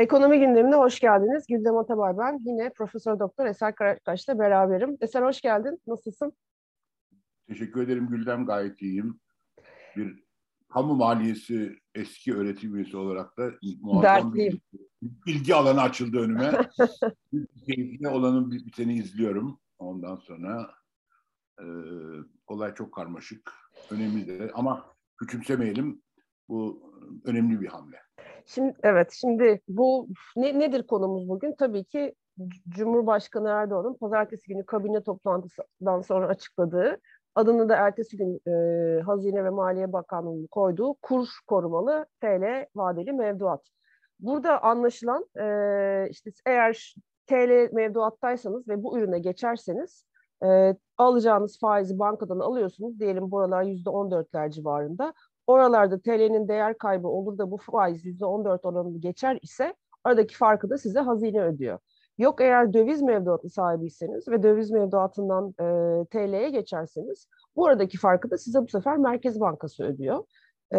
Ekonomi gündemine hoş geldiniz. Güldem Atabay ben. Yine Profesör Doktor Eser Karakaş'la beraberim. Eser hoş geldin. Nasılsın? Teşekkür ederim Güldem. Gayet iyiyim. Bir kamu maliyesi eski öğretim üyesi olarak da muazzam bir bilgi alanı açıldı önüme. Keyifli olanın bir biteni izliyorum. Ondan sonra e, olay çok karmaşık. Önemli de ama küçümsemeyelim. Bu önemli bir hamle. Şimdi evet şimdi bu ne, nedir konumuz bugün? Tabii ki Cumhurbaşkanı Erdoğan'ın pazartesi günü kabine toplantısından sonra açıkladığı adını da ertesi gün e, Hazine ve Maliye Bakanlığı'nın koyduğu kur korumalı TL vadeli mevduat. Burada anlaşılan e, işte eğer TL mevduattaysanız ve bu ürüne geçerseniz e, alacağınız faizi bankadan alıyorsunuz. Diyelim buralar yüzde on dörtler civarında. Oralarda TL'nin değer kaybı olur da bu faiz yüzde on dört oranını geçer ise aradaki farkı da size hazine ödüyor. Yok eğer döviz mevduatı sahibiyseniz ve döviz mevduatından e, TL'ye geçerseniz bu aradaki farkı da size bu sefer Merkez Bankası ödüyor. E,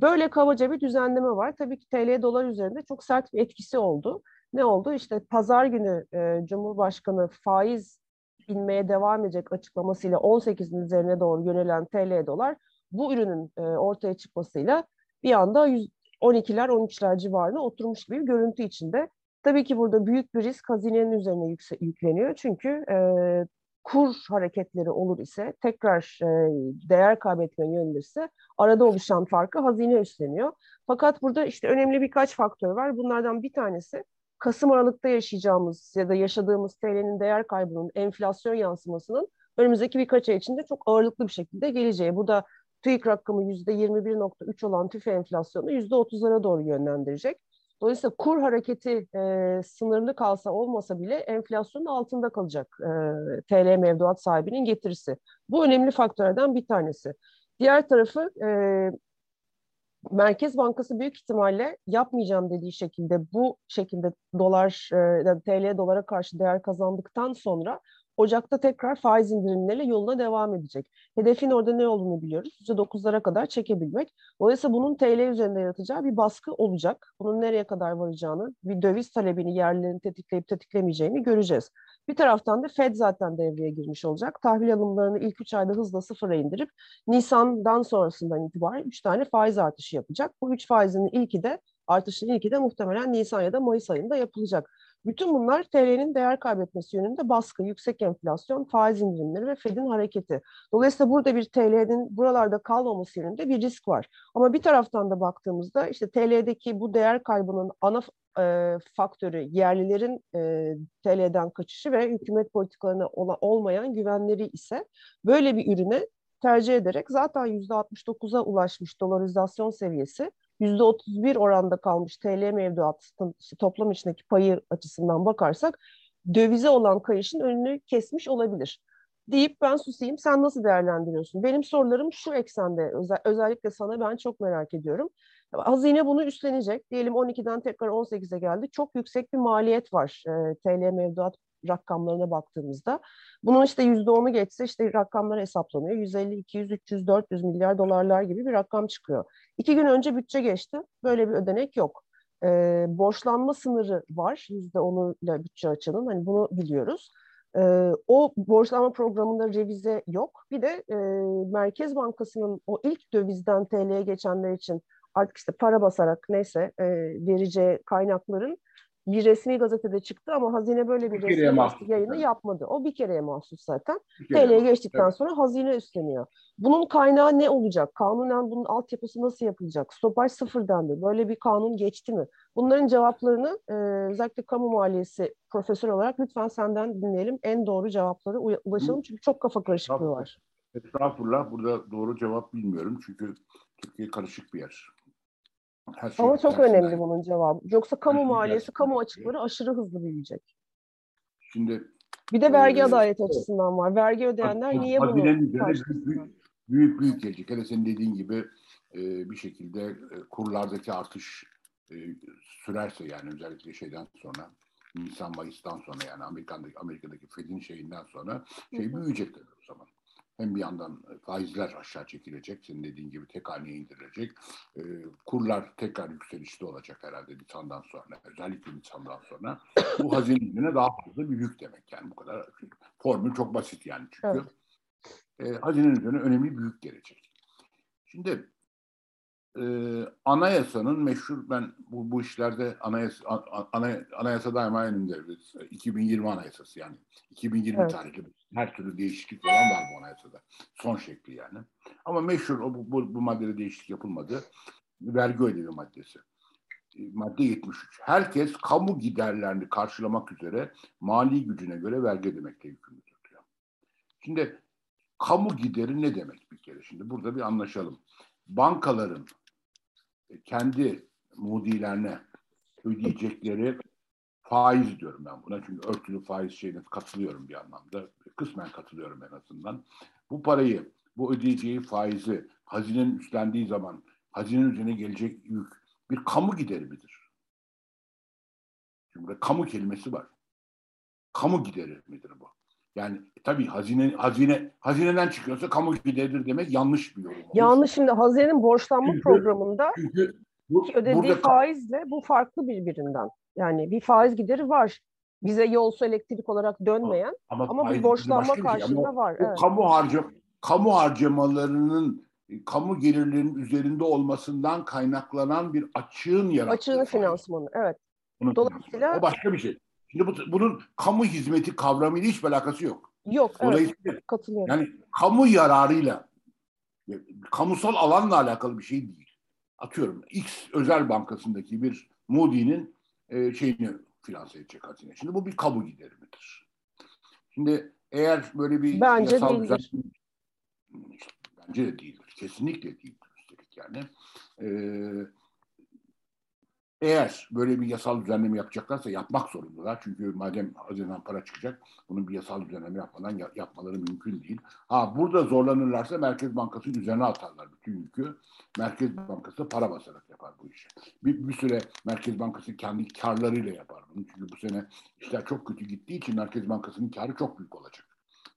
böyle kabaca bir düzenleme var. Tabii ki TL dolar üzerinde çok sert bir etkisi oldu. Ne oldu? İşte pazar günü e, Cumhurbaşkanı faiz inmeye devam edecek açıklamasıyla 18'in üzerine doğru yönelen TL dolar bu ürünün e, ortaya çıkmasıyla bir anda 12'ler 13'ler civarına oturmuş gibi bir görüntü içinde. Tabii ki burada büyük bir risk hazinenin üzerine yükse, yükleniyor. Çünkü e, kur hareketleri olur ise tekrar e, değer kaybetme yönelirse arada oluşan farkı hazine üstleniyor. Fakat burada işte önemli birkaç faktör var. Bunlardan bir tanesi Kasım Aralık'ta yaşayacağımız ya da yaşadığımız TL'nin değer kaybının enflasyon yansımasının önümüzdeki birkaç ay içinde çok ağırlıklı bir şekilde geleceği. Burada TÜİK rakamı %21.3 olan TÜFE enflasyonu %30'lara doğru yönlendirecek. Dolayısıyla kur hareketi e, sınırlı kalsa olmasa bile enflasyonun altında kalacak e, TL mevduat sahibinin getirisi. Bu önemli faktörlerden bir tanesi. Diğer tarafı e, Merkez Bankası büyük ihtimalle yapmayacağım dediği şekilde bu şekilde dolar, e, TL dolara karşı değer kazandıktan sonra Ocak'ta tekrar faiz indirimleriyle yoluna devam edecek. Hedefin orada ne olduğunu biliyoruz. %9'lara kadar çekebilmek. Dolayısıyla bunun TL üzerinde yaratacağı bir baskı olacak. Bunun nereye kadar varacağını, bir döviz talebini yerlerini tetikleyip tetiklemeyeceğini göreceğiz. Bir taraftan da Fed zaten devreye girmiş olacak. Tahvil alımlarını ilk 3 ayda hızla sıfıra indirip Nisan'dan sonrasından itibaren 3 tane faiz artışı yapacak. Bu 3 faizin ilki de artışın ilki de muhtemelen Nisan ya da Mayıs ayında yapılacak. Bütün bunlar TL'nin değer kaybetmesi yönünde baskı, yüksek enflasyon, faiz indirimleri ve Fed'in hareketi. Dolayısıyla burada bir TL'nin buralarda kalmaması yönünde bir risk var. Ama bir taraftan da baktığımızda işte TL'deki bu değer kaybının ana e, faktörü yerlilerin e, TL'den kaçışı ve hükümet politikalarına ola, olmayan güvenleri ise böyle bir ürüne tercih ederek zaten %69'a ulaşmış dolarizasyon seviyesi %31 oranda kalmış TL mevduatının işte toplam içindeki payı açısından bakarsak dövize olan kayışın önünü kesmiş olabilir. Deyip ben susayım. Sen nasıl değerlendiriyorsun? Benim sorularım şu eksende. Özel, özellikle sana ben çok merak ediyorum. Hazine bunu üstlenecek. Diyelim 12'den tekrar 18'e geldi. Çok yüksek bir maliyet var e, TL mevduat rakamlarına baktığımızda. Bunun işte yüzde onu geçse işte rakamlar hesaplanıyor. 150, 200, 300, 400 milyar dolarlar gibi bir rakam çıkıyor. İki gün önce bütçe geçti. Böyle bir ödenek yok. Ee, borçlanma sınırı var. Yüzde onuyla bütçe açanın. Hani bunu biliyoruz. Ee, o borçlanma programında revize yok. Bir de e, Merkez Bankası'nın o ilk dövizden TL'ye geçenler için artık işte para basarak neyse e, vereceği kaynakların bir resmi gazetede çıktı ama hazine böyle bir, bir resmi yayını yani. yapmadı. O bir kereye mahsus zaten. TL'ye geçtikten evet. sonra hazine üstleniyor. Bunun kaynağı ne olacak? Kanunen bunun altyapısı nasıl yapılacak? Stopaj sıfır dendi. Böyle bir kanun geçti mi? Bunların cevaplarını e, özellikle kamu maliyesi profesör olarak lütfen senden dinleyelim. En doğru cevapları ulaşalım çünkü çok kafa karışıklığı var. Estağfurullah. Burada doğru cevap bilmiyorum çünkü Türkiye karışık bir yer. Her şey Ama çok önemli yani. bunun cevabı. Yoksa kamu şey maliyesi, kamu açıkları aşırı hızlı büyüyecek. Şimdi bir de vergi e, adaleti evet. açısından var. Vergi ödeyenler Bak, niye bunu büyük, büyük büyük gelecek. Hele senin dediğin gibi e, bir şekilde e, kurlardaki artış e, sürerse yani özellikle şeyden sonra Nisan Mayıs'tan sonra yani Amerika'daki Amerika'daki Fed'in şeyinden sonra şey büyüyecek tabii o zaman. Hem bir yandan faizler aşağı çekilecek, senin dediğin gibi tek haneye indirilecek. E, kurlar tekrar yükselişte olacak herhalde Nisan'dan sonra, özellikle Nisan'dan sonra. Bu hazinenin daha fazla bir yük demek yani bu kadar. Formül çok basit yani çünkü. Evet. E, hazinenin üzerine önemli bir yük gelecek. Şimdi e, anayasanın meşhur ben bu, bu işlerde anayasa, ana, anayasa daima önümdedir. 2020 anayasası yani 2020 evet. tarihli her türlü değişiklik falan var bu anayasada. Son şekli yani. Ama meşhur o, bu, bu, bu maddede değişiklik yapılmadı. Vergi ödevi maddesi. E, madde 73. Herkes kamu giderlerini karşılamak üzere mali gücüne göre vergi ödemekle yükümlüdür diyor. Şimdi kamu gideri ne demek bir kere? Şimdi burada bir anlaşalım. Bankaların kendi mudilerine ödeyecekleri faiz diyorum ben buna. Çünkü örtülü faiz şeyine katılıyorum bir anlamda. Kısmen katılıyorum en azından. Bu parayı, bu ödeyeceği faizi hazinenin üstlendiği zaman hazinenin üzerine gelecek yük bir kamu gideri midir? Çünkü burada kamu kelimesi var. Kamu gideri midir bu? Yani tabii hazine hazine hazineden çıkıyorsa kamu gideridir demek yanlış bir yorum. Yanlış şimdi hazinenin borçlanma çünkü, programında çünkü bu, ödediği burada, faizle bu farklı birbirinden. Yani bir faiz gideri var. Bize yol su elektrik olarak dönmeyen ama, ama bir borçlanma şey. karşılığında var. Evet. Kamu harca kamu harcamalarının kamu gelirlerinin üzerinde olmasından kaynaklanan bir açığın yarattığı. Açığın finansmanı evet. Dolayısıyla o başka bir şey. Şimdi bu, bunun kamu hizmeti kavramıyla hiçbir alakası yok. Yok, evet, katılıyorum. Yani kamu yararıyla, kamusal alanla alakalı bir şey değil. Atıyorum X özel bankasındaki bir Moody'nin e, şeyini finanse edecek hazine. Şimdi bu bir kamu gideri midir? Şimdi eğer böyle bir Bence yasal değildir. Düzen, bence de değildir. Kesinlikle değildir üstelik yani. Ee, eğer böyle bir yasal düzenleme yapacaklarsa yapmak zorundalar. Çünkü madem hazinedan para çıkacak, bunun bir yasal düzenleme yapmadan yapmaları mümkün değil. Ha burada zorlanırlarsa Merkez Bankası üzerine atarlar bütün yükü. Merkez Bankası para basarak yapar bu işi. Bir, bir süre Merkez Bankası kendi karlarıyla yapar bunu. Çünkü bu sene işler çok kötü gittiği için Merkez Bankası'nın karı çok büyük olacak.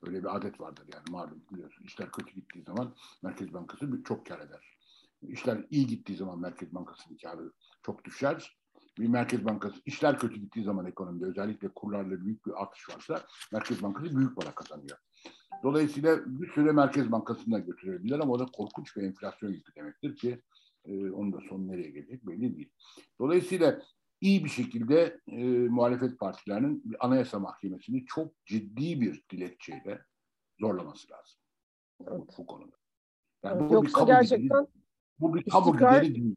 Öyle bir adet vardır yani malum biliyorsun. İşler kötü gittiği zaman Merkez Bankası çok kar eder. İşler iyi gittiği zaman Merkez Bankası'nın karı çok düşer. Bir Merkez Bankası işler kötü gittiği zaman ekonomide özellikle kurlarla büyük bir artış varsa Merkez Bankası büyük para kazanıyor. Dolayısıyla bir süre Merkez Bankası'na götürebilirler ama o da korkunç bir enflasyon yükü demektir ki e, onun da sonu nereye gelecek belli değil. Dolayısıyla iyi bir şekilde e, muhalefet partilerinin bir anayasa mahkemesini çok ciddi bir dilekçeyle zorlaması lazım. Evet. Bu, bu konuda. Yani evet, bu yoksa gerçekten gideri, bu bir kamu gideri değil.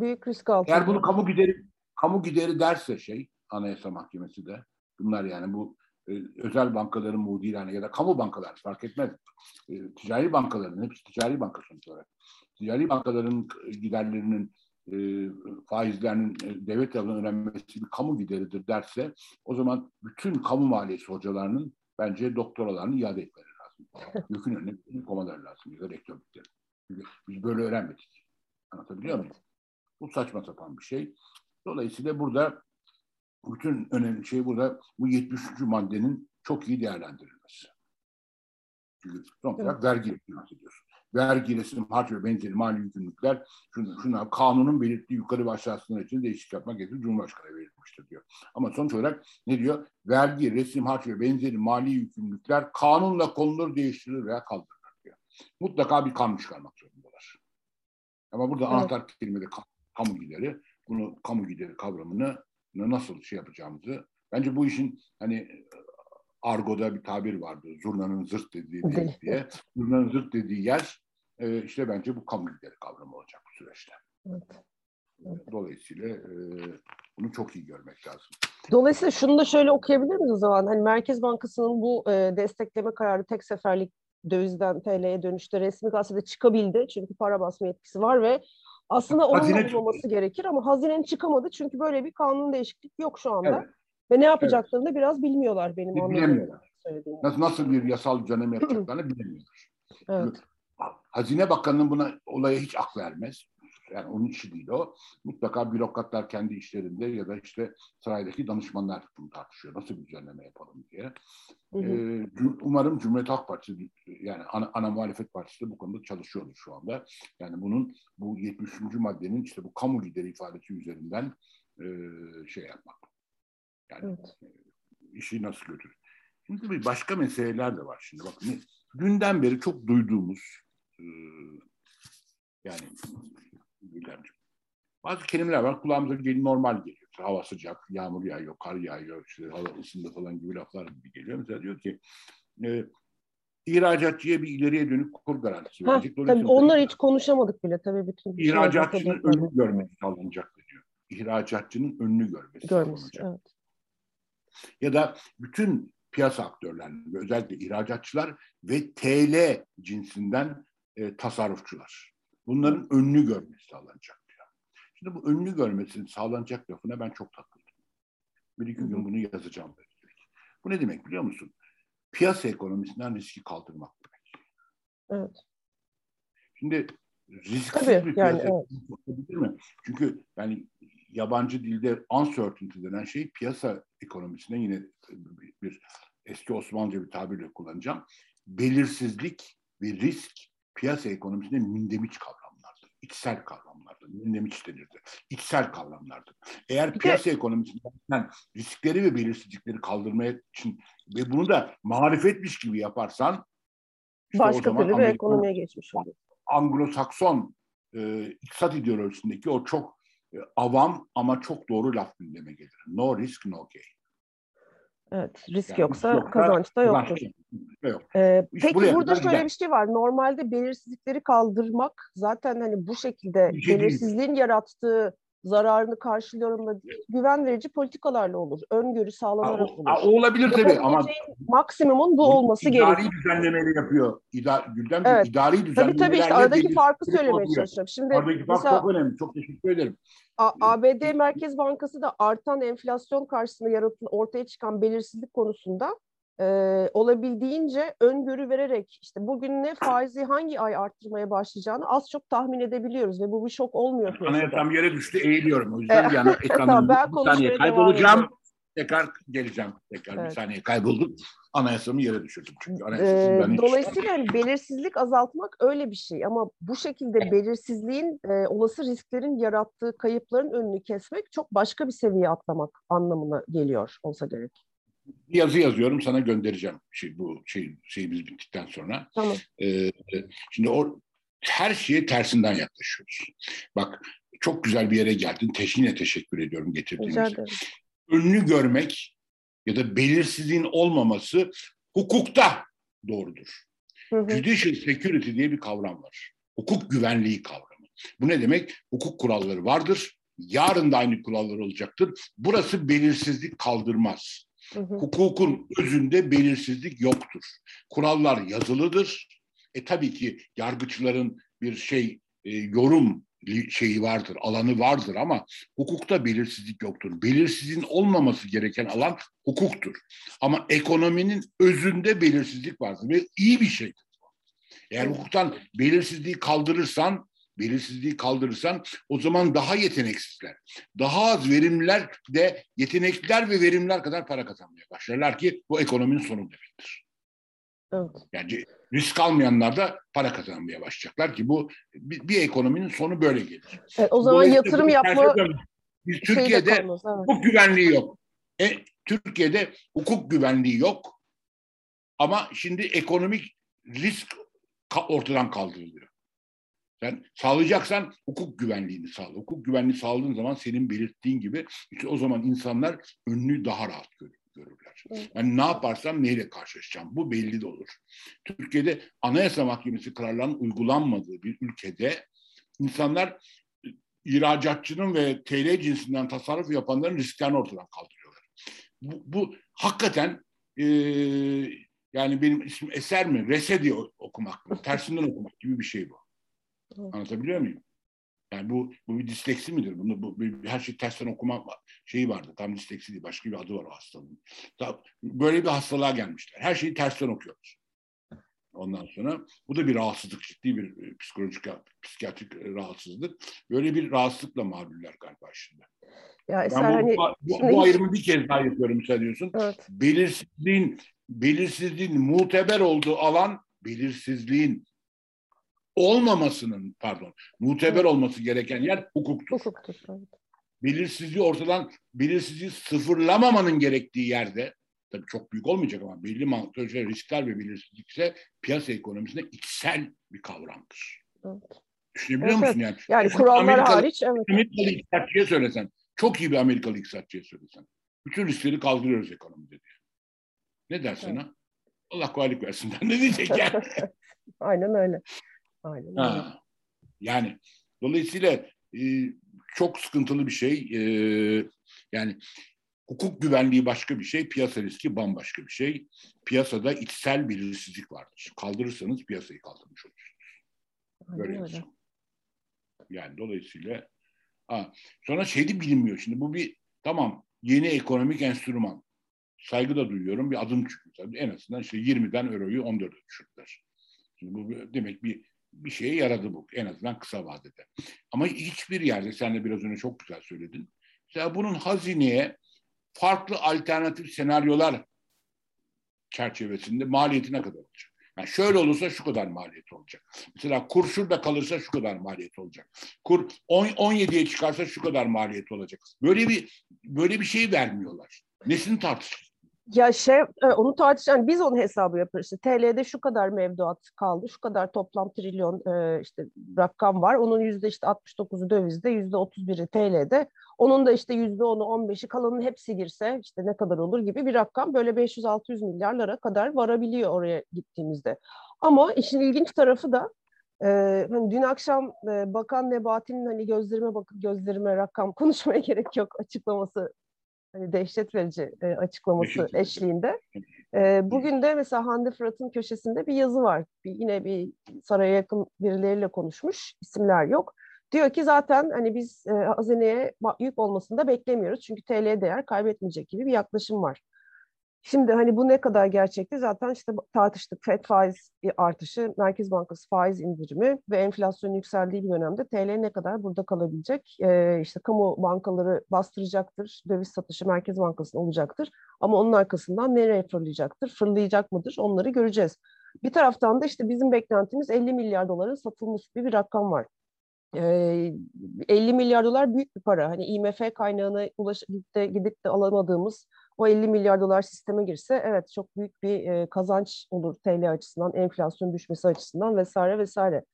Büyük risk altında. Eğer bunu kamu gideri kamu gideri derse şey Anayasa Mahkemesi de bunlar yani bu e, özel bankaların mudilerine ya da kamu bankalar fark etmez. E, ticari bankaların hepsi ticari banka sonuç olarak. Ticari bankaların giderlerinin e, faizlerinin e, devlet tarafından ödenmesi bir kamu gideridir derse o zaman bütün kamu maliyesi hocalarının bence doktoralarını iade etmeleri lazım. Yükün önüne komaları lazım ya da rektörlükleri. Çünkü biz böyle öğrenmedik. Anlatabiliyor muyum? Bu saçma sapan bir şey. Dolayısıyla burada bütün önemli şey burada bu 73. maddenin çok iyi değerlendirilmesi. Çünkü son olarak evet. vergi finanse ediyorsun. Vergi, resim, harç ve benzeri mali yükümlülükler şunlar, şunlar kanunun belirttiği yukarı ve için değişiklik yapmak gerekir. Cumhurbaşkanı verilmiştir diyor. Ama sonuç olarak ne diyor? Vergi, resim, harç ve benzeri mali yükümlülükler kanunla konulur, değiştirilir veya kaldırılır diyor. Mutlaka bir kanun çıkarmak zorundalar. Ama burada evet. anahtar kelimede kamu gideri bunu kamu gideri kavramını nasıl şey yapacağımızı bence bu işin hani argoda bir tabir vardı. Zurnanın zırt dediği diye. Zurnanın zırt dediği yer e, işte bence bu kamu gideri kavramı olacak bu süreçte. Evet. Dolayısıyla e, bunu çok iyi görmek lazım. Dolayısıyla şunu da şöyle okuyabilir miyiz o zaman? Hani Merkez Bankası'nın bu e, destekleme kararı tek seferlik dövizden TL'ye dönüşte resmi gazetede çıkabildi. Çünkü para basma yetkisi var ve aslında onun Hazine olması gerekir ama hazinenin çıkamadı çünkü böyle bir kanun değişiklik yok şu anda. Evet. Ve ne yapacaklarını evet. biraz bilmiyorlar benim Bilemiyorlar. Nasıl, nasıl bir yasal düzenleme yapacaklarını bilemiyorlar. Evet. Hazine Bakanı'nın buna olaya hiç aklı ermez. Yani onun işi değil o. Mutlaka bürokratlar kendi işlerinde ya da işte saraydaki danışmanlar bunu tartışıyor. Nasıl bir düzenleme yapalım diye. Hı hı. Ee, umarım Cumhuriyet Halk Partisi yani ana, ana muhalefet partisi de bu konuda çalışıyordur şu anda. Yani bunun bu 73. maddenin işte bu kamu lideri ifadesi üzerinden e, şey yapmak. Yani evet. işi nasıl götürür? Şimdi bir başka meseleler de var şimdi. Bakın dünden beri çok duyduğumuz e, yani Güllemciğim. Bazı kelimeler var kulağımıza gel normal geliyor. Hava sıcak, yağmur yağıyor, kar yağıyor, işte hava ısındı falan gibi laflar gibi geliyor. Mesela diyor ki e, ihracatçıya bir ileriye dönük kur garantisi ha, verecek. Tabii onlar hiç konuşamadık bile tabii bütün. İhracatçının önünü görmesi sağlanacak diyor. İhracatçının önünü görmesi, görmesi sağlanacak. Evet. Ya da bütün piyasa aktörlerinin özellikle ihracatçılar ve TL cinsinden e, tasarrufçular. Bunların önünü görmesi sağlanacak diyor. Şimdi bu önünü görmesinin sağlanacak lafına ben çok takıldım. Bir iki gün bunu yazacağım. Demek. Bu ne demek biliyor musun? Piyasa ekonomisinden riski kaldırmak demek. Evet. Şimdi risksiz Tabii, bir piyasa yani, evet. mi? Çünkü yani yabancı dilde uncertainty denen şey piyasa ekonomisine yine bir eski Osmanlıca bir tabirle kullanacağım. Belirsizlik ve risk piyasa ekonomisinde mündemiş kavramlardır. İçsel kavramlardır. Mündemiş denirdi. İçsel kavramlardır. Eğer piyasa ekonomisinden riskleri ve belirsizlikleri kaldırmaya için ve bunu da marifetmiş gibi yaparsan işte başka türlü bir ekonomiye geçmiş olur. Anglo-Sakson e, iktisat ideolojisindeki o çok e, avam ama çok doğru laf gündeme gelir. No risk, no gain. Evet, risk yani yoksa, yoksa kazanç da yoktur. Yok. Ee, peki burada şöyle gider. bir şey var. Normalde belirsizlikleri kaldırmak zaten hani bu şekilde şey belirsizliğin değil. yarattığı zararını karşılıyorumla değil, güven verici politikalarla olur. Öngörü sağlanarak olur. A, o olabilir tabii ama maksimumun bu olması gerekiyor. İdari düzenlemeleri yapıyor. İda, Gülden evet. idari düzenlemelerle Tabii tabii işte aradaki farkı söylemeye oluyor. çalışıyorum. Şimdi aradaki fark çok önemli. Çok teşekkür ederim. A, ABD Merkez Bankası da artan enflasyon karşısında yaratıl ortaya çıkan belirsizlik konusunda e, olabildiğince öngörü vererek işte bugün ne faizi hangi ay arttırmaya başlayacağını az çok tahmin edebiliyoruz ve bu bir şok olmuyor. Anayasam yere düştü eğiliyorum. O yüzden bir yana ekranım ben bir saniye kaybolacağım. Tekrar geleceğim. Tekrar evet. bir saniye kayboldum. Anayasamı yere düşürdüm. Çünkü ee, dolayısıyla hani belirsizlik azaltmak öyle bir şey ama bu şekilde belirsizliğin e, olası risklerin yarattığı kayıpların önünü kesmek çok başka bir seviye atlamak anlamına geliyor olsa gerek bir yazı yazıyorum sana göndereceğim şey bu şey şeyimiz bittikten sonra. Tamam. Ee, şimdi o her şeye tersinden yaklaşıyoruz. Bak çok güzel bir yere geldin. Teşhine teşekkür ediyorum getirdiğiniz. Önünü görmek ya da belirsizliğin olmaması hukukta doğrudur. Hı hı. Judicial security diye bir kavram var. Hukuk güvenliği kavramı. Bu ne demek? Hukuk kuralları vardır. Yarın da aynı kurallar olacaktır. Burası belirsizlik kaldırmaz. Hı hı. Hukukun özünde belirsizlik yoktur. Kurallar yazılıdır. E tabii ki yargıçların bir şey e, yorum şeyi vardır, alanı vardır ama hukukta belirsizlik yoktur. Belirsizliğin olmaması gereken alan hukuktur. Ama ekonominin özünde belirsizlik vardır ve iyi bir şeydir. Eğer hukuktan belirsizliği kaldırırsan belirsizliği kaldırırsan o zaman daha yeteneksizler, daha az verimliler de yetenekliler ve verimliler kadar para kazanmaya başlarlar ki bu ekonominin sonu demektir. Evet. Yani risk almayanlar da para kazanmaya başlayacaklar ki bu bir, bir ekonominin sonu böyle gelir. Evet, o zaman yatırım yapma biz Türkiye'de kalmaz, evet. hukuk güvenliği yok. E, Türkiye'de hukuk güvenliği yok. Ama şimdi ekonomik risk ortadan kaldırılıyor. Sen sağlayacaksan hukuk güvenliğini sağla. Hukuk güvenliği sağladığın zaman senin belirttiğin gibi işte o zaman insanlar önünü daha rahat görür, görürler. Yani ne yaparsam neyle karşılaşacağım bu belli de olur. Türkiye'de Anayasa Mahkemesi kararlarının uygulanmadığı bir ülkede insanlar e, ihracatçının ve TL cinsinden tasarruf yapanların risklerini ortadan kaldırıyorlar. Bu, bu hakikaten e, yani benim ismim Eser mi? Rese diye okumak mı? Tersinden okumak gibi bir şey bu. Anlatabiliyor muyum? Yani bu, bu bir disleksi midir? Bunu, bu, bir, her şey tersten okuma şeyi vardı. Tam disleksi değil. Başka bir adı var o hastalığın. Böyle bir hastalığa gelmişler. Her şeyi tersten okuyorlar. Ondan sonra bu da bir rahatsızlık, ciddi bir e, psikolojik, psikiyatrik e, rahatsızlık. Böyle bir rahatsızlıkla mağluller galiba şimdi. Ya ben bu, hani, bu, bu hiç... ayrımı bir kez daha yapıyorum müsaade ediyorsun. Evet. Belirsizliğin, belirsizliğin muteber olduğu alan, belirsizliğin olmamasının, pardon, muteber olması gereken yer hukuktur. Hukuktur, evet. Belirsizliği ortadan, belirsizliği sıfırlamamanın gerektiği yerde, tabii çok büyük olmayacak ama belli mantıklı riskler ve belirsizlik ise piyasa ekonomisinde içsel bir kavramdır. Evet. Düşünebiliyor evet, musun yani? Yani kurallar Amerikalı, hariç evet. Amerikalı iktisatçıya söylesen, çok iyi bir Amerikalı iktisatçıya söylesen. Bütün riskleri kaldırıyoruz ekonomide diye. Ne dersin evet. ha? Allah kolaylık versin. ne diyecek yani? Aynen öyle. Aynen. Ha. Yani dolayısıyla e, çok sıkıntılı bir şey. E, yani hukuk güvenliği başka bir şey, piyasa riski bambaşka bir şey. Piyasada içsel belirsizlik vardır. Kaldırırsanız piyasayı kaldırmış olursunuz. Böyle öyle. Yani dolayısıyla ha, sonra şey de bilinmiyor. Şimdi bu bir tamam yeni ekonomik enstrüman. Saygı da duyuyorum. Bir adım çıkıyor. En azından işte 20'den euroyu 14'e düşürdüler. Şimdi bu demek bir bir şeye yaradı bu. En azından kısa vadede. Ama hiçbir yerde sen de biraz önce çok güzel söyledin. Mesela bunun hazineye farklı alternatif senaryolar çerçevesinde maliyeti ne kadar olacak? Yani şöyle olursa şu kadar maliyet olacak. Mesela kur şurada kalırsa şu kadar maliyet olacak. Kur 10, 17'ye çıkarsa şu kadar maliyet olacak. Böyle bir böyle bir şey vermiyorlar. Nesini tartışıyorsun? Ya şey e, onu tartışan yani biz onu hesabı yapıyoruz. İşte TL'de şu kadar mevduat kaldı, şu kadar toplam trilyon e, işte rakam var. Onun yüzde işte 69'u dövizde, yüzde 31'i TL'de. Onun da işte yüzde 10'u 15'i kalanın hepsi girse işte ne kadar olur gibi bir rakam böyle 500-600 milyarlara kadar varabiliyor oraya gittiğimizde. Ama işin ilginç tarafı da e, hani dün akşam e, Bakan Nebati'nin hani gözlerime bakıp gözlerime rakam konuşmaya gerek yok açıklaması hani dehşet verici e, açıklaması dehşet eşliğinde. E, bugün de mesela Hande Fırat'ın köşesinde bir yazı var. Bir, yine bir saraya yakın birileriyle konuşmuş. isimler yok. Diyor ki zaten hani biz e, hazineye yük olmasını da beklemiyoruz. Çünkü TL değer kaybetmeyecek gibi bir yaklaşım var. Şimdi hani bu ne kadar gerçekti zaten işte tartıştık. FED faiz artışı, Merkez Bankası faiz indirimi ve enflasyon yükseldiği bir dönemde TL ne kadar burada kalabilecek? Ee, işte kamu bankaları bastıracaktır, döviz satışı Merkez Bankası'na olacaktır. Ama onun arkasından nereye fırlayacaktır, fırlayacak mıdır onları göreceğiz. Bir taraftan da işte bizim beklentimiz 50 milyar doların satılması gibi bir rakam var. 50 milyar dolar büyük bir para. Hani IMF kaynağına ulaşıp de, gidip de alamadığımız o 50 milyar dolar sisteme girse evet çok büyük bir e, kazanç olur TL açısından, enflasyon düşmesi açısından vesaire vesaire.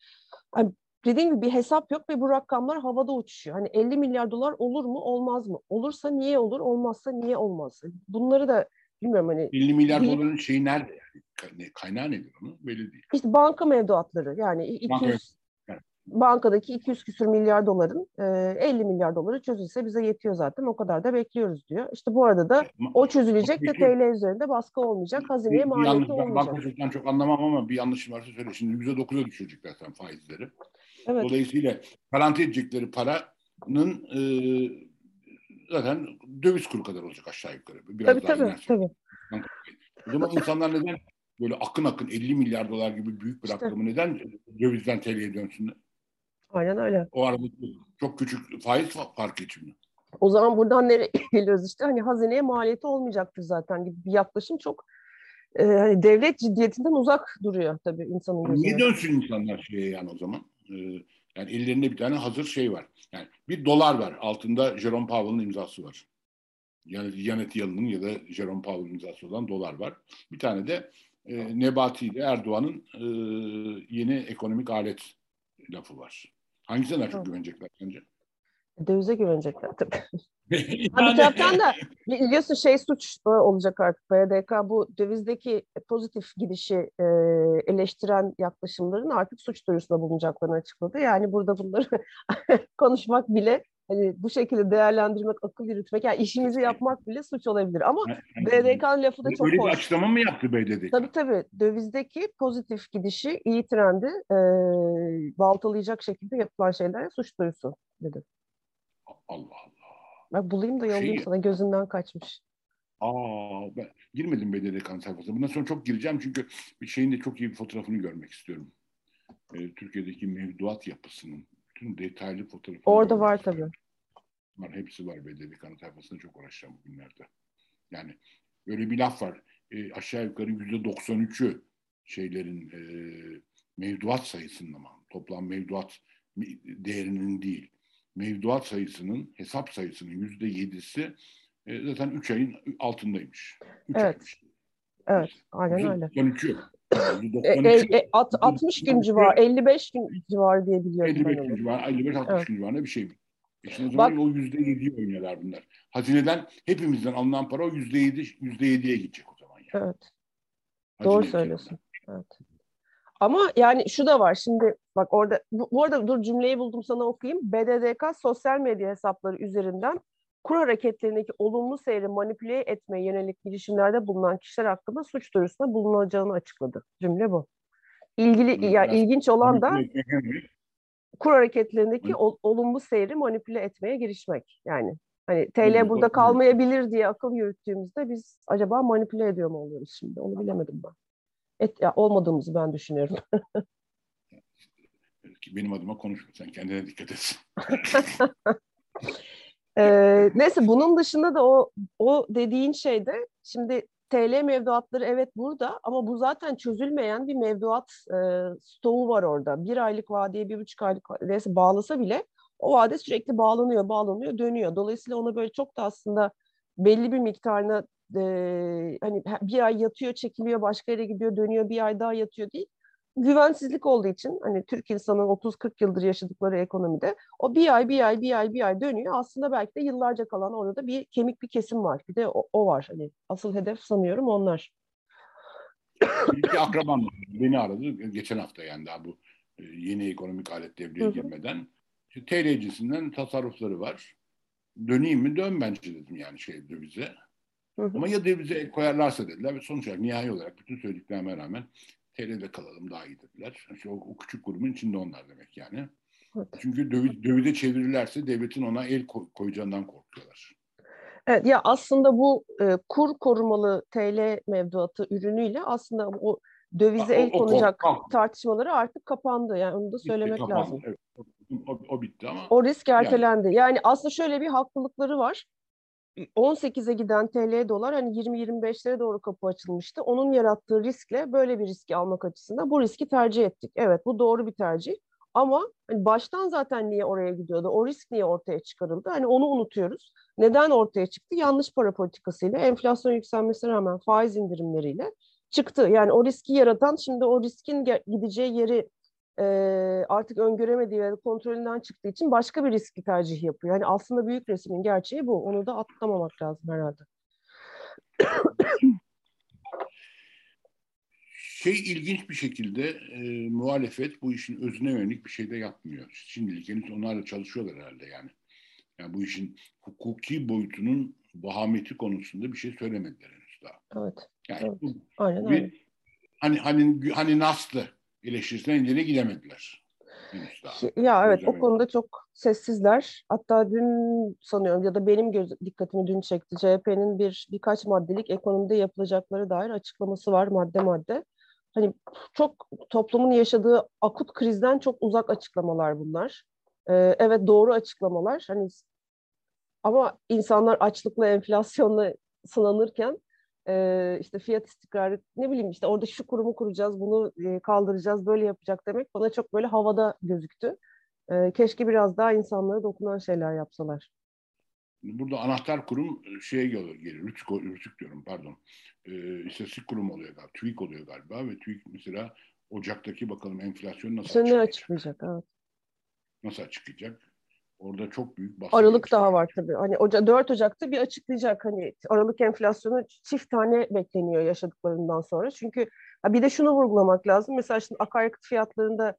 Yani dediğim gibi bir hesap yok ve bu rakamlar havada uçuşuyor. Hani 50 milyar dolar olur mu, olmaz mı? Olursa niye olur, olmazsa niye olmaz? Bunları da bilmiyorum hani. 50 milyar bilip, doların şeyi nerede yani? Kaynağı nedir onu? Belli değil. İşte banka mevduatları yani 200 banka bankadaki 200 küsür milyar doların e, 50 milyar doları çözülse bize yetiyor zaten o kadar da bekliyoruz diyor. İşte bu arada da o çözülecek de TL üzerinde baskı olmayacak, hazineye maliyeti olmayacak. Banka çocuktan çok anlamam ama bir yanlışım varsa söyle. Şimdi %9'a düşecekler zaten faizleri. Evet. Dolayısıyla garanti edecekleri paranın e, zaten döviz kuru kadar olacak aşağı yukarı. Biraz tabii daha tabii. tabii. O zaman insanlar neden böyle akın akın 50 milyar dolar gibi büyük bir işte. rakamı neden dövizden TL'ye dönsünler? Aynen öyle. O arada çok küçük faiz farkı için? O zaman buradan nereye geliyoruz işte hani hazineye maliyeti olmayacaktır zaten gibi bir yaklaşım çok e, hani devlet ciddiyetinden uzak duruyor tabii insanın gözüne. Niye dönsün insanlar şeye yani o zaman? Ee, yani ellerinde bir tane hazır şey var. Yani bir dolar var. Altında Jerome Powell'ın imzası var. Yani Janet Yellen'ın ya da Jerome Powell'ın imzası olan dolar var. Bir tane de e, Nebati ile Erdoğan'ın e, yeni ekonomik alet lafı var. Hangisine daha çok güvenecekler sence? Dövize güvenecekler tabii. yani... Bir taraftan da biliyorsun şey suç e, olacak artık BDK bu dövizdeki pozitif gidişi e, eleştiren yaklaşımların artık suç duyurusunda bulunacaklarını açıkladı. Yani burada bunları konuşmak bile hani bu şekilde değerlendirmek, akıl yürütmek, yani işimizi yapmak bile suç olabilir. Ama BDK'nın lafı da çok Öyle hoş. bir açıklama mı yaptı BDK? Tabii tabii. Dövizdeki pozitif gidişi, iyi trendi e, baltalayacak şekilde yapılan şeylere suç duyusu dedi. Allah Allah. Bak bulayım da yollayayım şey, sana gözünden kaçmış. Aa, ben girmedim BDDK'nın sayfasına. Bundan sonra çok gireceğim çünkü bir şeyin de çok iyi bir fotoğrafını görmek istiyorum. Ee, Türkiye'deki mevduat yapısının bütün detaylı fotoğrafı. Orada var tabii. Var, hepsi var BDDK'nın sayfasında çok uğraşacağım bugünlerde. Yani böyle bir laf var. E, aşağı yukarı yüzde 93'ü şeylerin e, mevduat sayısının ama toplam mevduat değerinin değil. Mevduat sayısının, hesap sayısının yüzde yedisi e, zaten 3 ayın altındaymış. Üç evet. Aymış. Evet, aynen öyle. 93'ü. E, e, at, 60 gün civarı, 55 gün civarı diye biliyorum 55 gün civarı, 55-60 evet. gün civarında bir şey. E şimdi o zaman Bak, o yüzde yediyi oynuyorlar bunlar. Hazineden hepimizden alınan para o yüzde yedi, yüzde yediye gidecek o zaman. Yani. Evet. Hazine Doğru söylüyorsun. Evet. Ama yani şu da var şimdi bak orada bu, bu arada dur cümleyi buldum sana okuyayım. BDDK sosyal medya hesapları üzerinden kur hareketlerindeki olumlu seyri manipüle etmeye yönelik girişimlerde bulunan kişiler hakkında suç duyurusunda bulunacağını açıkladı. Cümle bu. İlgili ya yani ilginç olan da kur hareketlerindeki ol, olumlu seyri manipüle etmeye girişmek. Yani hani TL burada kalmayabilir diye akıl yürüttüğümüzde biz acaba manipüle ediyor mu oluyoruz şimdi? Onu bilemedim ben. Et, ya, olmadığımızı ben düşünüyorum. Benim adıma konuşma. Sen kendine dikkat et. ee, neyse bunun dışında da o o dediğin şeyde şimdi TL mevduatları evet burada ama bu zaten çözülmeyen bir mevduat e, stoğu var orada. Bir aylık vadeye, bir buçuk aylık vadeye bağlasa bile o vade sürekli bağlanıyor, bağlanıyor, dönüyor. Dolayısıyla ona böyle çok da aslında belli bir miktarına e, hani bir ay yatıyor, çekiliyor, başka yere gidiyor, dönüyor, bir ay daha yatıyor değil güvensizlik olduğu için hani Türk insanın 30-40 yıldır yaşadıkları ekonomide o bir ay bir ay bir ay bir ay dönüyor. Aslında belki de yıllarca kalan orada da bir kemik bir kesim var. Bir de o, o var. Hani asıl hedef sanıyorum onlar. Bir akrabam beni aradı geçen hafta yani daha bu e, yeni ekonomik alet devreye girmeden. İşte TL cinsinden tasarrufları var. Döneyim mi? Dön bence dedim yani şey dövize. Hı hı. Ama ya dövize koyarlarsa dediler ve sonuç olarak nihai olarak bütün söylediklerime rağmen TL'de kalalım daha iyi dediler. İşte o, o küçük grubun içinde onlar demek yani. Evet. Çünkü döviz, dövize çevirirlerse devletin ona el koy, koyacağından korkuyorlar. Evet ya aslında bu e, kur korumalı TL mevduatı ürünüyle aslında o dövize el konacak o, o, tartışmaları artık kapandı. Yani onu da söylemek bitti, lazım. Evet, o, o bitti ama. O risk ertelendi. Yani, yani aslında şöyle bir haklılıkları var. 18'e giden TL dolar hani 20-25'lere doğru kapı açılmıştı. Onun yarattığı riskle böyle bir riski almak açısından bu riski tercih ettik. Evet bu doğru bir tercih. Ama hani baştan zaten niye oraya gidiyordu? O risk niye ortaya çıkarıldı? Hani onu unutuyoruz. Neden ortaya çıktı? Yanlış para politikasıyla, enflasyon yükselmesine rağmen faiz indirimleriyle çıktı. Yani o riski yaratan şimdi o riskin gideceği yeri e, artık öngöremediği ve kontrolünden çıktığı için başka bir riski tercih yapıyor. Yani aslında büyük resmin gerçeği bu. Onu da atlamamak lazım herhalde. Şey ilginç bir şekilde e, muhalefet bu işin özüne yönelik bir şey de yapmıyor. Şimdilik henüz onlarla çalışıyorlar herhalde yani. Yani bu işin hukuki boyutunun vahameti konusunda bir şey söylemediler henüz daha. Evet. Yani evet. Bu, Aynen öyle. Hani hani hani Naslı eleştirisine ileri gidemediler. Ya evet o konuda çok sessizler. Hatta dün sanıyorum ya da benim göz, dikkatimi dün çekti. CHP'nin bir birkaç maddelik ekonomide yapılacakları dair açıklaması var madde madde. Hani çok toplumun yaşadığı akut krizden çok uzak açıklamalar bunlar. Ee, evet doğru açıklamalar. Hani ama insanlar açlıkla, enflasyonla sınanırken e, işte fiyat istikrarı ne bileyim işte orada şu kurumu kuracağız bunu e, kaldıracağız böyle yapacak demek bana çok böyle havada gözüktü. E, keşke biraz daha insanlara dokunan şeyler yapsalar. Burada anahtar kurum şeye geliyor, Rütük, Rütük diyorum pardon. E, istatistik kurum oluyor galiba. TÜİK oluyor galiba ve TÜİK mesela Ocak'taki bakalım enflasyon nasıl açıklayacak? açıklayacak evet. Nasıl açıklayacak? Orada çok büyük bahsediyor. Aralık daha var tabii. Hani Oca 4 Ocak'ta bir açıklayacak hani Aralık enflasyonu çift tane bekleniyor yaşadıklarından sonra. Çünkü bir de şunu vurgulamak lazım. Mesela şimdi akaryakıt fiyatlarında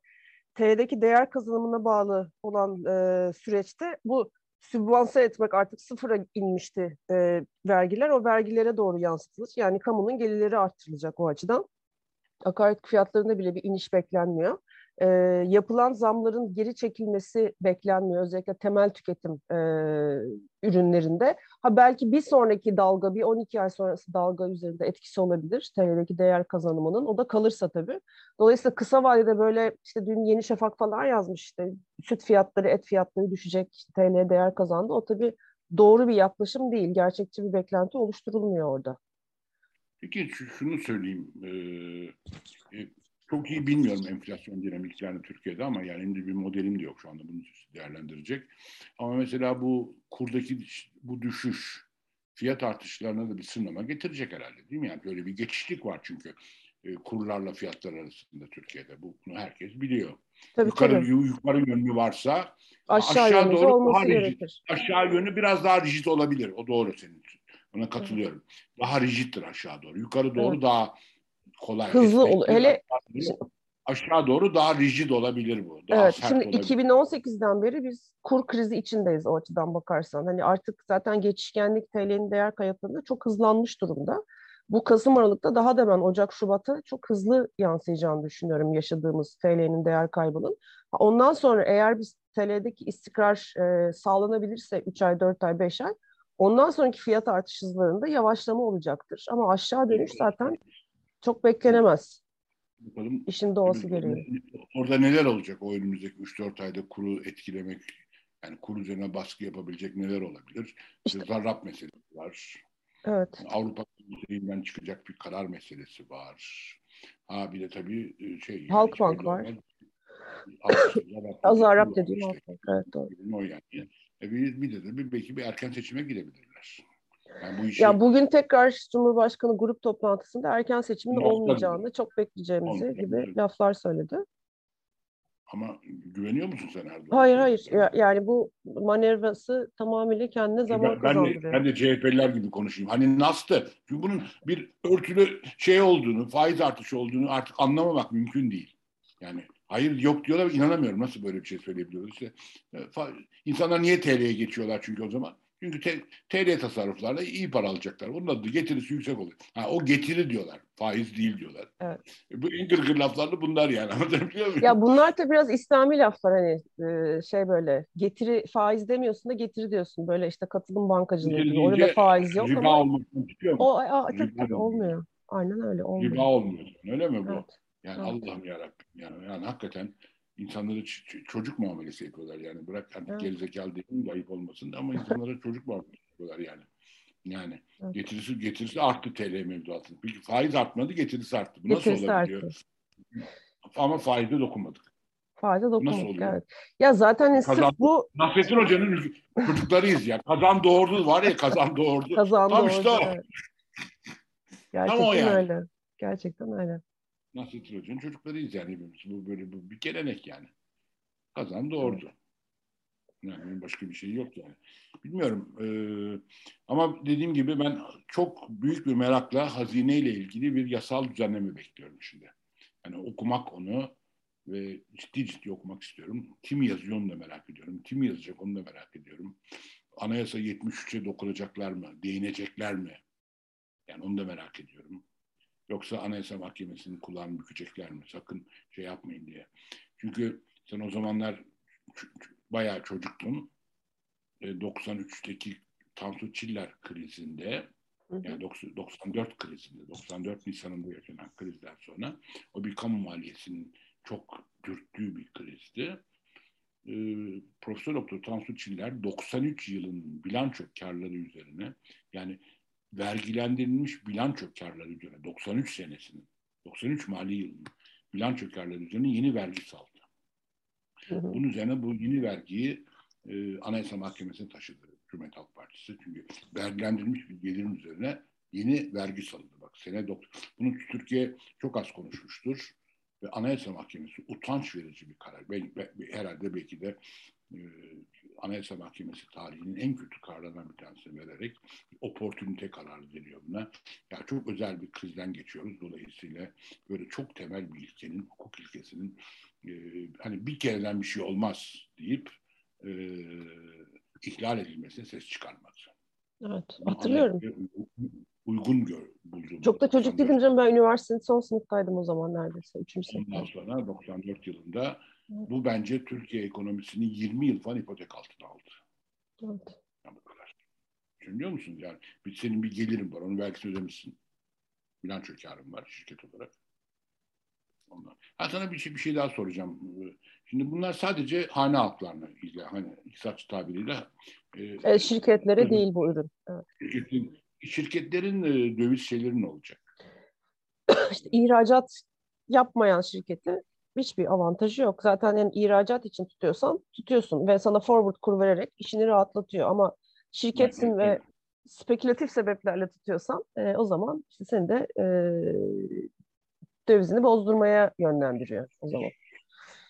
TL'deki değer kazanımına bağlı olan e, süreçte bu sübvanse etmek artık sıfıra inmişti e, vergiler. O vergilere doğru yansıtılır. Yani kamunun gelirleri arttırılacak o açıdan. Akaryakıt fiyatlarında bile bir iniş beklenmiyor. E, yapılan zamların geri çekilmesi beklenmiyor. Özellikle temel tüketim e, ürünlerinde. Ha belki bir sonraki dalga, bir 12 ay sonrası dalga üzerinde etkisi olabilir TL'deki değer kazanımının. O da kalırsa tabii. Dolayısıyla kısa vadede böyle işte dün Yeni Şafak falan yazmış işte süt fiyatları, et fiyatları düşecek, TL değer kazandı. O tabii doğru bir yaklaşım değil. Gerçekçi bir beklenti oluşturulmuyor orada. Peki şunu söyleyeyim. Ee, çok iyi bilmiyorum enflasyon dinamiklerini Türkiye'de ama yani elimde bir modelim de yok şu anda bunu değerlendirecek. Ama mesela bu kurdaki bu düşüş fiyat artışlarına da bir sınırlama getirecek herhalde değil mi? Yani böyle bir geçişlik var çünkü e, kurlarla fiyatlar arasında Türkiye'de. Bu, bunu herkes biliyor. Tabii, yukarı, tabii. yukarı yönlü varsa aşağı, aşağı doğru daha rigid, aşağı yönü biraz daha rigid olabilir. O doğru senin için. Ona katılıyorum. Evet. Daha rigiddir aşağı doğru. Yukarı doğru evet. daha kolay. Hızlı olur. Hele aşağı doğru daha rigid olabilir bu. Daha evet, şimdi olabilir. 2018'den beri biz kur krizi içindeyiz o açıdan bakarsan. Hani artık zaten geçişkenlik TL'nin değer kayıplarında çok hızlanmış durumda. Bu Kasım Aralık'ta daha da ben Ocak Şubat'a çok hızlı yansıyacağını düşünüyorum yaşadığımız TL'nin değer kaybının. Ondan sonra eğer biz TL'deki istikrar e, sağlanabilirse 3 ay, 4 ay, 5 ay ondan sonraki fiyat artış hızlarında yavaşlama olacaktır. Ama aşağı dönüş zaten çok beklenemez. Bakalım. İşin doğası gereği. Orada neler olacak o önümüzdeki 3-4 ayda kuru etkilemek, yani kur üzerine baskı yapabilecek neler olabilir? İşte zarrab meselesi var. Evet. Avrupa Birliği'nden çıkacak bir karar meselesi var. Ha bir de tabii e, şey. Halkbank var. Az Arap dediğim Halkbank. Evet doğru. O yani. E bir, bir de, de belki bir erken seçime gidebilirler. Yani bu işi... Ya bugün tekrar Cumhurbaşkanı grup toplantısında erken seçimin olmayacağını, çok bekleyeceğimizi gibi laflar söyledi. Ama güveniyor musun sen Erdoğan? Hayır hayır. Ya, yani bu manevrası tamamıyla kendine zaman ben, kazandırıyor. Ben de, ben de CHP'liler gibi konuşayım. Hani NAS'tı. Çünkü bunun bir örtülü şey olduğunu, faiz artışı olduğunu artık anlamamak mümkün değil. Yani hayır yok diyorlar inanamıyorum. Nasıl böyle bir şey söyleyebiliyorlar? İşte, e, insanlar niye TL'ye geçiyorlar çünkü o zaman? Çünkü te, TL tasarruflarla iyi para alacaklar. Onun adı getirisi yüksek oluyor. Ha, o getiri diyorlar. Faiz değil diyorlar. Evet. E, bu en gırgır laflar bunlar yani. Anlatabiliyor muyum? Ya bunlar da biraz İslami laflar hani e, şey böyle getiri faiz demiyorsun da getiri diyorsun. Böyle işte katılım bankacılığı gibi. Orada faiz yok riba ama. olmasını tutuyor mu? O, a, tabii, tabii, olmuyor. Aynen öyle olmuyor. Riba olmuyor. Öyle mi bu? Evet. Yani evet. Allah'ım yarabbim. Yani, yani hakikaten insanlara çocuk muamelesi yapıyorlar yani. Bırak artık evet. gerizekalı değil de ayıp olmasın ama insanlara çocuk muamelesi yapıyorlar yani. Yani evet. getirisi getirisi arttı TL mevduatının. Peki faiz artmadı, getirisi arttı. Bu getirisi nasıl olabiliyor? Arttı. Ama faize dokunmadık. Faize dokunmadık, nasıl oluyor? evet. Ya zaten kazan, sırf bu... Nasrettin Hoca'nın çocuklarıyız ya. Kazan doğurdu var ya kazan doğurdu. kazan Tam doğurdu, işte o. Evet. Gerçekten Tam o yani. öyle. Gerçekten öyle. Nasrettin Hoca'nın çocuklarıyız yani. Bu böyle bu bir gelenek yani. Kazan doğurdu. Yani başka bir şey yok yani. Bilmiyorum. Ee, ama dediğim gibi ben çok büyük bir merakla hazineyle ilgili bir yasal düzenleme bekliyorum şimdi. Yani okumak onu ve ciddi ciddi okumak istiyorum. Kim yazıyor onu da merak ediyorum. Kim yazacak onu da merak ediyorum. Anayasa 73'e dokunacaklar mı? Değinecekler mi? Yani onu da merak ediyorum. Yoksa Anayasa Mahkemesi'nin kulağını bükecekler mi? Sakın şey yapmayın diye. Çünkü sen o zamanlar bayağı çocuktun. 93'teki e, Tansu Çiller krizinde yani 94 krizinde, 94 Nisan'ında yaşanan krizden sonra o bir kamu maliyesinin çok dürttüğü bir krizdi. Ee, Profesör Doktor Tansu Çiller 93 yılın bilanço karları üzerine yani vergilendirilmiş bilanço karları üzerine 93 senesinin 93 mali yılının bilanço karları üzerine yeni vergi saldı. Hı hı. Bunun üzerine bu yeni vergiyi e, Anayasa Mahkemesi'ne taşıdı Cumhuriyet Halk Partisi. Çünkü vergilendirilmiş bir gelirin üzerine yeni vergi salındı. Bak sene doktor. Bunu Türkiye çok az konuşmuştur. Ve Anayasa Mahkemesi utanç verici bir karar. Ben, ben, herhalde belki de Anayasa Mahkemesi tarihinin en kötü kararlarından bir tanesini vererek oportunite kararı deniyor buna. Ya çok özel bir krizden geçiyoruz. Dolayısıyla böyle çok temel bir ilkenin, hukuk ilkesinin e, hani bir kereden bir şey olmaz deyip e, ihlal edilmesine ses çıkarmadı. Evet, hatırlıyorum. Uygun gör, bulduğum. Çok da çocuk değildim canım. Ben üniversitenin son sınıftaydım o zaman neredeyse. Üçüncü Ondan sınıfta. sonra 94 yılında bu bence Türkiye ekonomisini 20 yıl falan ipotek altına aldı. Evet. Yani bu kadar. Düşünüyor musun? Yani bir, senin bir gelirin var. Onu belki ödemişsin. Bilanço karın var şirket olarak. Ondan. Ha sana bir şey, bir şey daha soracağım. Şimdi bunlar sadece hane halklarına ilgili. Hani iktisatçı tabiriyle. E, E, şirketlere değil bu ürün. Evet. şirketlerin e, döviz şeyleri ne olacak? İşte ihracat yapmayan şirketi hiçbir avantajı yok. Zaten yani ihracat için tutuyorsan tutuyorsun ve sana forward kur vererek işini rahatlatıyor. Ama şirketsin ve spekülatif sebeplerle tutuyorsan e, o zaman işte seni de e, dövizini bozdurmaya yönlendiriyor o zaman.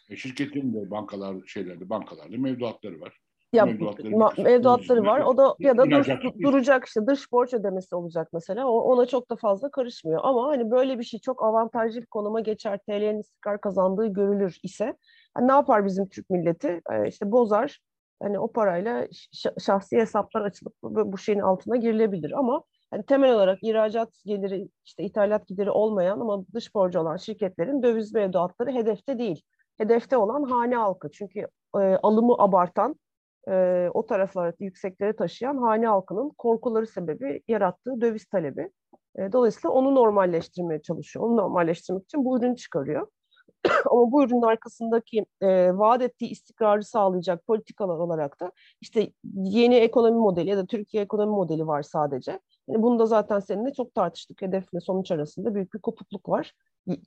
E, şirketin de bankalar şeylerde bankalarda mevduatları var. Ya Mevduatları ma- mevduatları var. O da ya da dur- duracak işte dış borç ödemesi olacak mesela. O, ona çok da fazla karışmıyor. Ama hani böyle bir şey çok avantajlı bir konuma geçer, TL'nin istikrar kazandığı görülür ise hani ne yapar bizim Türk milleti? Ee, işte bozar. Hani o parayla şahsi hesaplar açılıp bu, bu şeyin altına girilebilir ama hani temel olarak ihracat geliri, işte ithalat gideri olmayan ama dış borcu olan şirketlerin döviz mevduatları hedefte değil. Hedefte olan hane halkı. Çünkü e, alımı abartan e, o taraflara yükseklere taşıyan hane halkının korkuları sebebi yarattığı döviz talebi. E, dolayısıyla onu normalleştirmeye çalışıyor. Onu normalleştirmek için bu ürünü çıkarıyor. Ama bu ürünün arkasındaki e, vaat ettiği istikrarı sağlayacak politikalar olarak da işte yeni ekonomi modeli ya da Türkiye ekonomi modeli var sadece. Yani bunu da zaten seninle çok tartıştık. Hedefle sonuç arasında büyük bir kopukluk var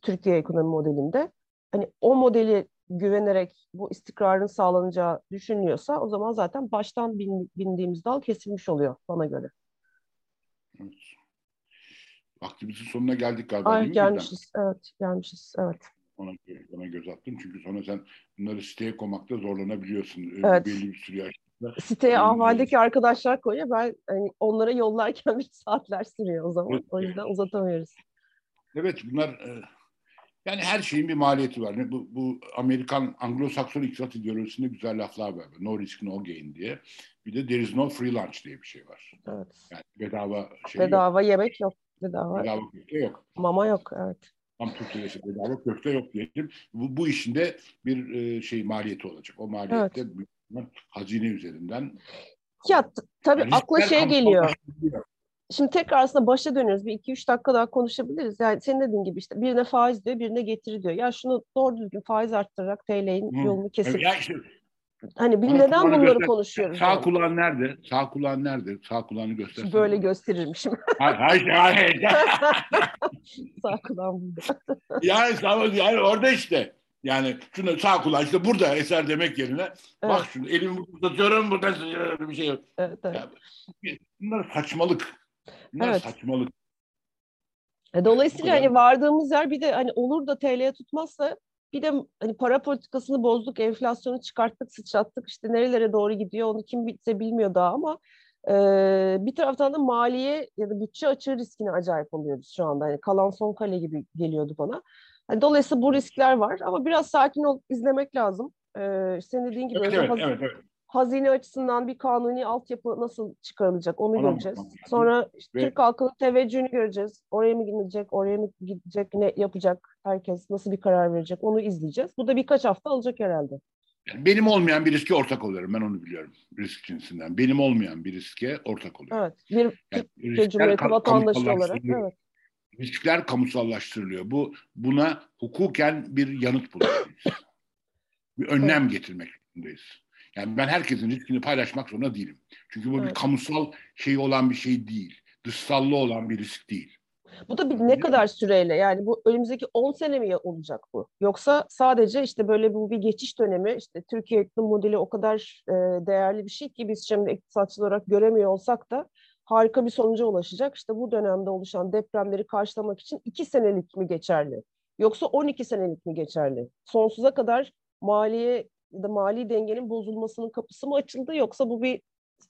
Türkiye ekonomi modelinde. Hani o modeli güvenerek bu istikrarın sağlanacağı düşünülüyorsa o zaman zaten baştan bin, bindiğimiz dal kesilmiş oluyor bana göre. Evet. Vaktimizin sonuna geldik galiba Ay gelmişiz. Evet, gelmişiz. Evet. Ona, ona göz attım. Çünkü sonra sen bunları siteye koymakta zorlanabiliyorsun. Evet. Belli bir süre yaşında. Siteye ahvaldeki arkadaşlar koyuyor. Ben hani onlara yollarken bir saatler sürüyor o zaman. Evet. O yüzden uzatamıyoruz. Evet bunlar e, yani her şeyin bir maliyeti var. Bu, bu Amerikan Anglo-Sakson iktisat ideolojisinde güzel laflar var. No risk no gain diye. Bir de there is no free lunch diye bir şey var. Evet. Yani bedava şey yok. Bedava yemek yok. Bedava Bedava köfte yok. mama yok. Evet. Tam Türkiye'de bedava köfte yok diyelim. Bu, bu işin de bir e, şey maliyeti olacak. O maliyette ihtimal hazine üzerinden Ya tabii Yani akla şey geliyor. kamusallaştırılıyor. Şimdi tekrar aslında başa dönüyoruz. Bir iki üç dakika daha konuşabiliriz. Yani senin dediğin gibi işte birine faiz diyor, birine getiri diyor. Ya şunu doğru düzgün faiz arttırarak TL'nin Hı. yolunu kesip ya işte hani Bana neden bunları göster. konuşuyoruz? sağ yani? kulağın nerede? Sağ kulağın nerede? Sağ kulağını göstersene. Böyle gösterirmişim. Hayır, hayır, hayır. Sağ kulağım burada. yani, sağ- yani orada işte. Yani şunu sağ kulağın işte burada eser demek yerine bak Evet, şunu elimi burada tutuyorum burada tutuyorum, bir şey yok. evet, evet. Ya, bunlar saçmalık. Bunlar Evet. saçmalık. E, Dolayısıyla hani vardığımız yer bir de hani olur da TL'ye tutmazsa bir de hani para politikasını bozduk, enflasyonu çıkarttık, sıçrattık. İşte nerelere doğru gidiyor onu kim bize bilmiyor daha ama e, bir taraftan da maliye ya da bütçe açığı riskine acayip oluyoruz şu anda. Hani kalan son kale gibi geliyordu bana. Hani dolayısıyla bu riskler var ama biraz sakin olup izlemek lazım. E, senin dediğin gibi Evet, evet, evet, evet. Hazine açısından bir kanuni altyapı nasıl çıkarılacak onu Ona göreceğiz. lazım. Sonra işte Ve- Türk halkının teveccühünü göreceğiz. Oraya mı gidecek, oraya mı gidecek, ne yapacak herkes, nasıl bir karar verecek onu izleyeceğiz. Bu da birkaç hafta alacak herhalde. Yani benim olmayan bir riske ortak oluyorum. Ben onu biliyorum. Risk cinsinden. Benim olmayan bir riske ortak oluyorum. Evet, bir Yani Türkiye Cumhuriyeti vatandaşı olarak. Evet, Riskler kamusallaştırılıyor. Bu buna hukuken bir yanıt bulmalıyız. bir önlem getirmek zorundayız. Yani ben herkesin riskini paylaşmak zorunda değilim. Çünkü bu bir Evet. kamusal şey olan bir şey değil. Dışsallı olan bir risk değil. Bu da bir ne kadar süreyle yani bu önümüzdeki 10 sene mi olacak bu? Yoksa sadece işte böyle bu bir geçiş dönemi işte Türkiye iklim modeli o kadar e, değerli bir şey ki biz şimdi iktisatçı olarak göremiyor olsak da harika bir sonuca ulaşacak. İşte bu dönemde oluşan depremleri karşılamak için 2 senelik mi geçerli? Yoksa 12 senelik mi geçerli? Sonsuza kadar maliye ya da mali dengenin bozulmasının kapısı mı açıldı yoksa bu bir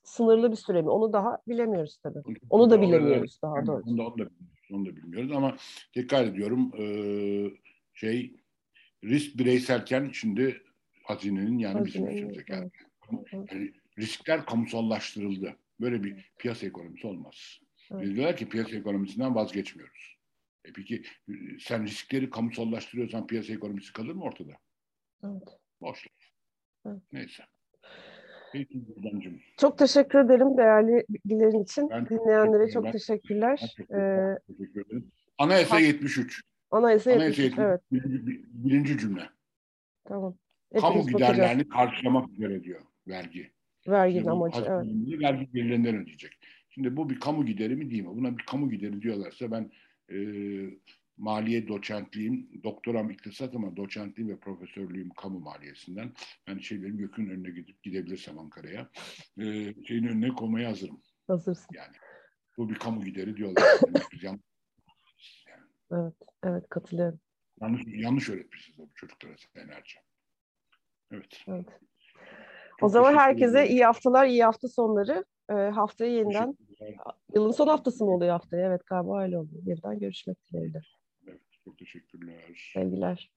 sınırlı bir süre mi? Onu daha bilemiyoruz tabii. Onu da bilemiyoruz daha doğrusu. Onu da, onu da bilmiyoruz. Onu da bilmiyoruz ama tekrar ediyorum şey risk bireyselken şimdi hazinenin yani bizim üstümüze geldi. evet. Yani riskler kamusallaştırıldı. Böyle bir piyasa ekonomisi olmaz. Evet. Diyorlar ki piyasa ekonomisinden vazgeçmiyoruz. E peki sen riskleri kamusallaştırıyorsan piyasa ekonomisi kalır mı ortada? Evet. Boş. Neyse. Peki Çok teşekkür ederim değerli bilgilerin için. Ben Dinleyenlere çok ben, teşekkürler. Ben ee, teşekkür ederim. Anayasa ha, 73. Anayasa 73, Anayasa 73 evet. Birinci, birinci cümle. Tamam. Hepimiz Kamu giderlerini karşılamak üzere diyor vergi. Verginin amacı, evet. Vergi gelirlerinden ödeyecek. Şimdi bu bir kamu gideri mi değil mi? Buna bir kamu gideri diyorlarsa ben e, maliye doçentliğim, doktoram iktisat ama doçentliğim ve profesörlüğüm kamu maliyesinden. Yani şeylerin gökün önüne gidip gidebilirsem Ankara'ya e, şeyin önüne koymaya hazırım. Hazırsın. Yani bu bir kamu gideri diyorlar. yani. Evet, evet katılıyorum. Yanlış, yanlış öğretmişiz bu çocuklara senelerce. Evet. evet. o zaman herkese iyi haftalar, iyi hafta sonları. E, haftaya yeniden, yılın son haftası mı oluyor haftaya? Evet galiba öyle oluyor. Yeniden görüşmek dileğiyle. Çok teşekkürler. Sevgiler.